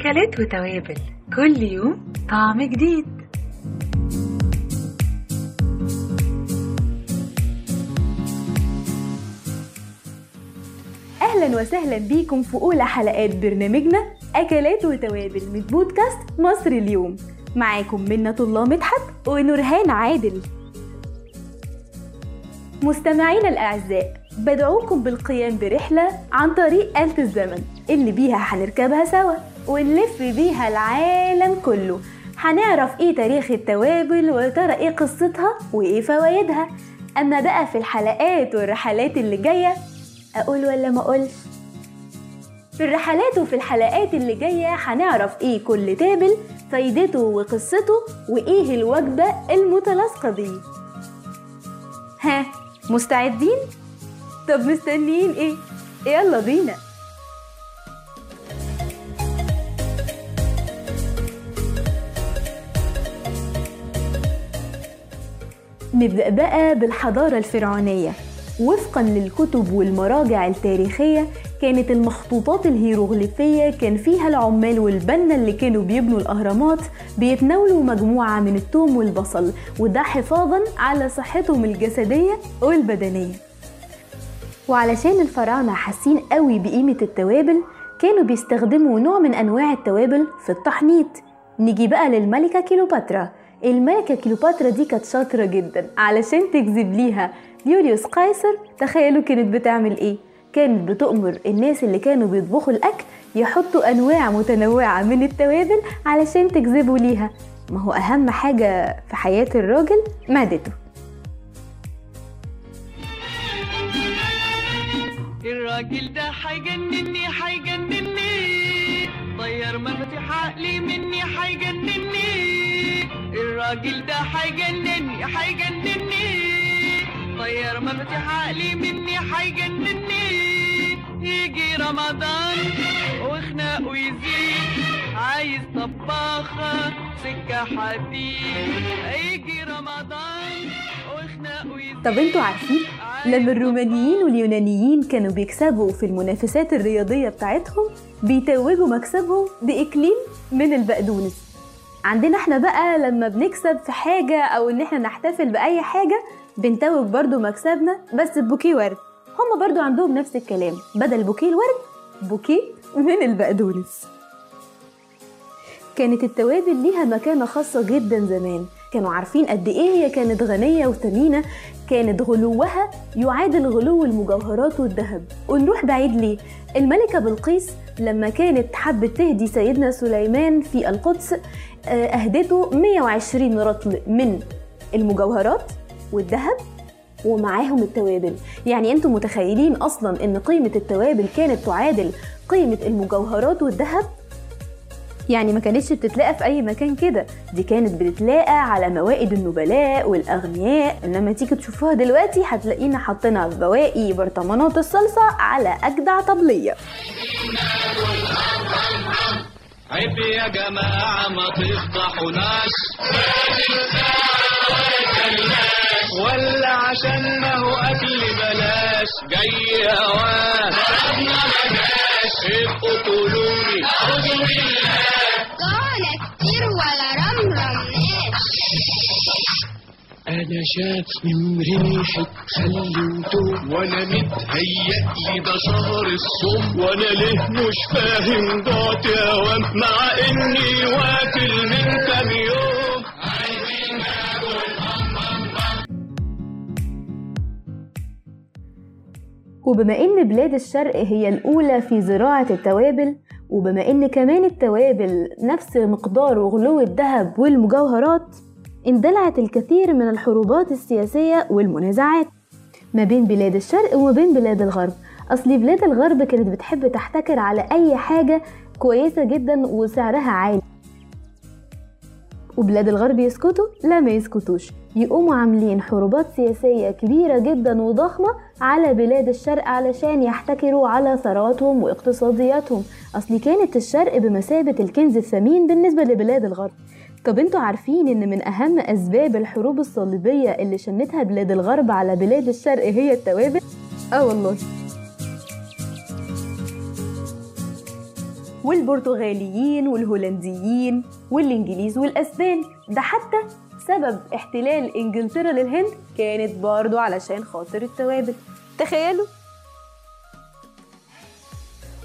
أكلات وتوابل. كل يوم طعم جديد. أهلا وسهلا بيكم في أولى حلقات برنامجنا أكلات وتوابل من بودكاست مصر اليوم. معاكم منة الله مدحت ونورهان عادل. مستمعينا الأعزاء بدعوكم بالقيام برحلة عن طريق آلة الزمن. اللي بيها هنركبها سوا ونلف بيها العالم كله. هنعرف إيه تاريخ التوابل وترى إيه قصتها وإيه فوائدها أما بقى في الحلقات والرحلات اللي جاية أقول ولا ما أقولش؟ في الرحلات وفي الحلقات اللي جاية هنعرف إيه كل تابل فايدته وقصته وإيه الوجبة المتلاصقة بيه ها مستعدين؟ طب مستنيين إيه؟ يلا بينا. نبدأ بقى بالحضارة الفرعونية. وفقا للكتب والمراجع التاريخية كانت المخطوطات الهيروغليفية كان فيها العمال والبنة اللي كانوا بيبنوا الأهرامات بيتناولوا مجموعة من الثوم والبصل وده حفاظا على صحتهم الجسدية والبدنية. وعلشان الفراعنة حاسين قوي بقيمة التوابل كانوا بيستخدموا نوع من أنواع التوابل في التحنيط. نيجي بقى للملكة كيلوباترا. الملكة كيلوباترا دي كانت شاطرة جدا. علشان تجذب ليها يوليوس قيصر تخيلوا كانت بتعمل إيه؟ كانت بتؤمر الناس اللي كانوا بيطبخوا الأكل يحطوا أنواع متنوعة من التوابل علشان تجذبوا ليها. ما هو أهم حاجة في حياة الراجل معدته. الراجل ده حيجنني حيجنني. طير مفاتيح عقلي مني حيجنني. الراجل ده حيجنني حيجنني. طير مفاتيح عقلي مني حيجنني. يجي رمضان وخناقه يزيد. عايز طباخة سكة حديد. يجي رمضان وخناقه يزيد. طب أنتوا عارفين؟ لما الرومانيين واليونانيين كانوا بيكسبوا في المنافسات الرياضية بتاعتهم بيتوجوا مكسبهم بإكليل من البقدونس. عندنا إحنا بقى لما بنكسب في حاجة أو إن إحنا نحتفل بأي حاجة بنتوج برضو مكسبنا بس ببوكيه ورد. هما برضو عندهم نفس الكلام. بدل بوكيه الورد بوكيه من البقدونس. كانت التوابل ليها مكانة خاصة جدا زمان. كانوا عارفين قد إيه هي كانت غنية وثمينة كانت غلوها يعادل غلو المجوهرات والذهب. ونروح بعيد ليه؟ الملكة بلقيس لما كانت حبت تهدي سيدنا سليمان في القدس أهدته 120 رطل من المجوهرات والذهب ومعاهم التوابل. يعني أنتم متخيلين أصلا إن قيمة التوابل كانت تعادل قيمة المجوهرات والذهب؟ يعني ما كانتش بتتلاقى في أي مكان كده. دي كانت بتتلاقى على موائد النبلاء والأغنياء. إنما تيجي تشوفوها دلوقتي هتلاقينا حاطينها في بواقي برطمانات الصلصة على أجدع طبلية. عيب يا جماعة ما تفضحوناش. ولا عشان ما هو أكل بلاش. جاي هواش ابقوا تقولولي أعوذ بالله. قال كتير ولا رمرمناش أنا شاف من ريحة خل وتوم. وأنا متهيألي ده شهر الصوم وأنا ليه مش فاهم ضعت يا وام. مع إني واكل من كام يوم. وبما إن بلاد الشرق هي الأولى في زراعة التوابل وبما إن كمان التوابل نفس مقدار وغلو الذهب والمجوهرات اندلعت الكثير من الحروبات السياسية والمنازعات. ما بين بلاد الشرق وما بين بلاد الغرب. أصل بلاد الغرب كانت بتحب تحتكر على أي حاجة كويسة جدا وسعرها عالي. وبلاد الغرب يسكتوا لا ما يسكتوش. يقوموا عاملين حروبات سياسية كبيرة جدا وضخمة على بلاد الشرق علشان يحتكروا على ثرواتهم واقتصادياتهم. أصل كانت الشرق بمثابة الكنز الثمين بالنسبة لبلاد الغرب. طب أنتوا عارفين إن من أهم أسباب الحروب الصليبية اللي شنتها بلاد الغرب على بلاد الشرق هي التوابل؟ آه والله. والبرتغاليين والهولنديين والإنجليز والأسبان. ده حتى سبب احتلال إنجلترا للهند كانت برضو علشان خاطر التوابل. تخيلوا!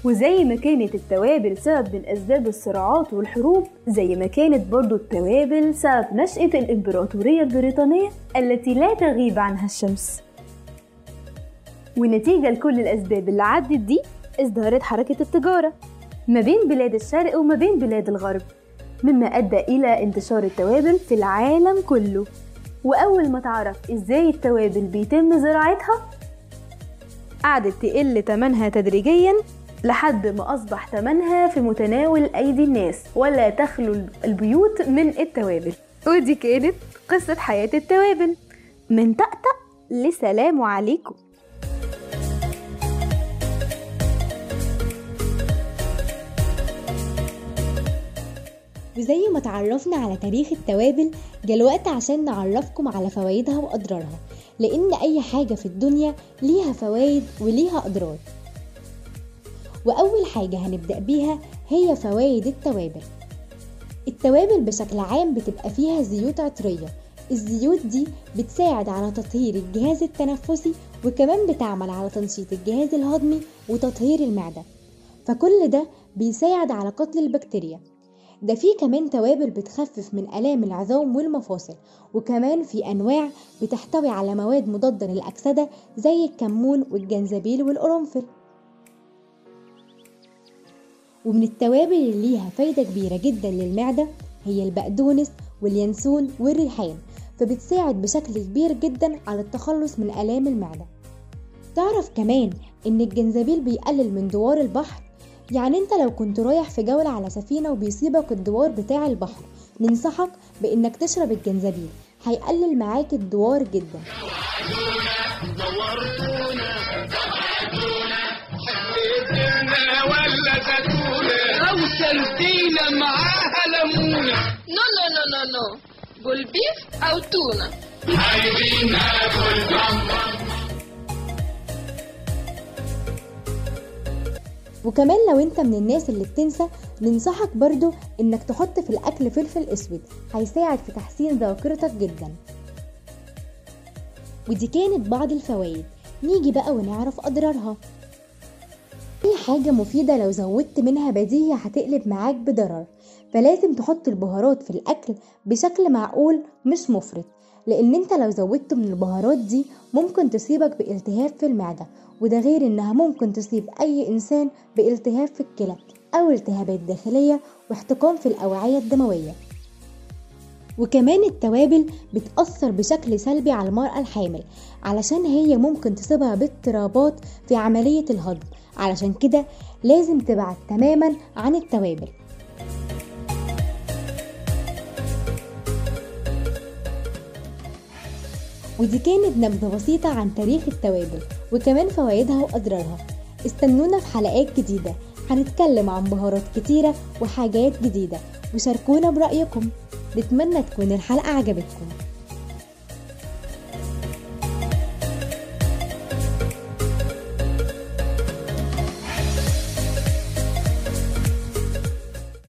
وزي ما كانت التوابل سبب من أسباب الصراعات والحروب زي ما كانت برضو التوابل سبب نشأة الإمبراطورية البريطانية التي لا تغيب عنها الشمس. ونتيجة لكل الأسباب اللي عدت دي ازدهرت حركة التجارة ما بين بلاد الشرق وما بين بلاد الغرب. مما أدى إلى انتشار التوابل في العالم كله. وأول ما تعرف إزاي التوابل بيتم زراعتها قعدت تقل تمنها تدريجيا لحد ما أصبح تمنها في متناول أيدي الناس ولا تخلو البيوت من التوابل. ودي كانت قصة حياة التوابل. من طقطق لسلام عليكم. وزي ما تعرفنا على تاريخ التوابل جه الوقت عشان نعرفكم على فوائدها وأضرارها لأن أي حاجة في الدنيا ليها فوائد وليها أضرار. وأول حاجة هنبدأ بيها هي فوائد التوابل. التوابل بشكل عام بتبقى فيها زيوت عطرية. الزيوت دي بتساعد على تطهير الجهاز التنفسي وكمان بتعمل على تنشيط الجهاز الهضمي وتطهير المعدة. فكل ده بيساعد على قتل البكتيريا. ده في كمان توابل بتخفف من آلام العظام والمفاصل وكمان في أنواع بتحتوي على مواد مضادة للأكسدة زي الكمون والجنزبيل والقرنفل. ومن التوابل اللي ليها فايدة كبيرة جدا للمعدة هي البقدونس واليانسون والريحان فبتساعد بشكل كبير جدا على التخلص من آلام المعدة. تعرف كمان إن الجنزبيل بيقلل من دوار البحر يعني انت لو كنت رايح في جولة على سفينة وبيصيبك الدوار بتاع البحر ننصحك بإنك تشرب الجنزبيل. هيقلل معاك الدوار جدا. أو سردينة معاها ليمونة no no no no no بولوبيف أو تونة عايزين ناكل وكمان لو انت من الناس اللي بتنسى ننصحك برضو انك تحط في الأكل فلفل أسود هيساعد في تحسين ذاكرتك جدا. ودي كانت بعض الفوائد. نيجي بقى ونعرف أضرارها. اي حاجة مفيدة لو زودت منها بديهي هتقلب معاك بضرر. فلازم تحط البهارات في الأكل بشكل معقول مش مفرط. لأن أنت لو زودت من البهارات دي ممكن تصيبك بالتهاب في المعدة وده غير إنها ممكن تصيب أي إنسان بالتهاب في الكلى أو التهابات داخلية واحتقان في الأوعية الدموية. وكمان التوابل بتأثر بشكل سلبي على المرأة الحامل علشان هي ممكن تصيبها باضطرابات في عملية الهضم. علشان كده لازم تبعد تماما عن التوابل. ودي كانت نبذة بسيطة عن تاريخ التوابل وكمان فوائدها وأضرارها. استنونا في حلقات جديدة. هنتكلم عن بهارات كتيرة وحاجات جديدة. وشاركونا برأيكم. نتمنى تكون الحلقة عجبتكم.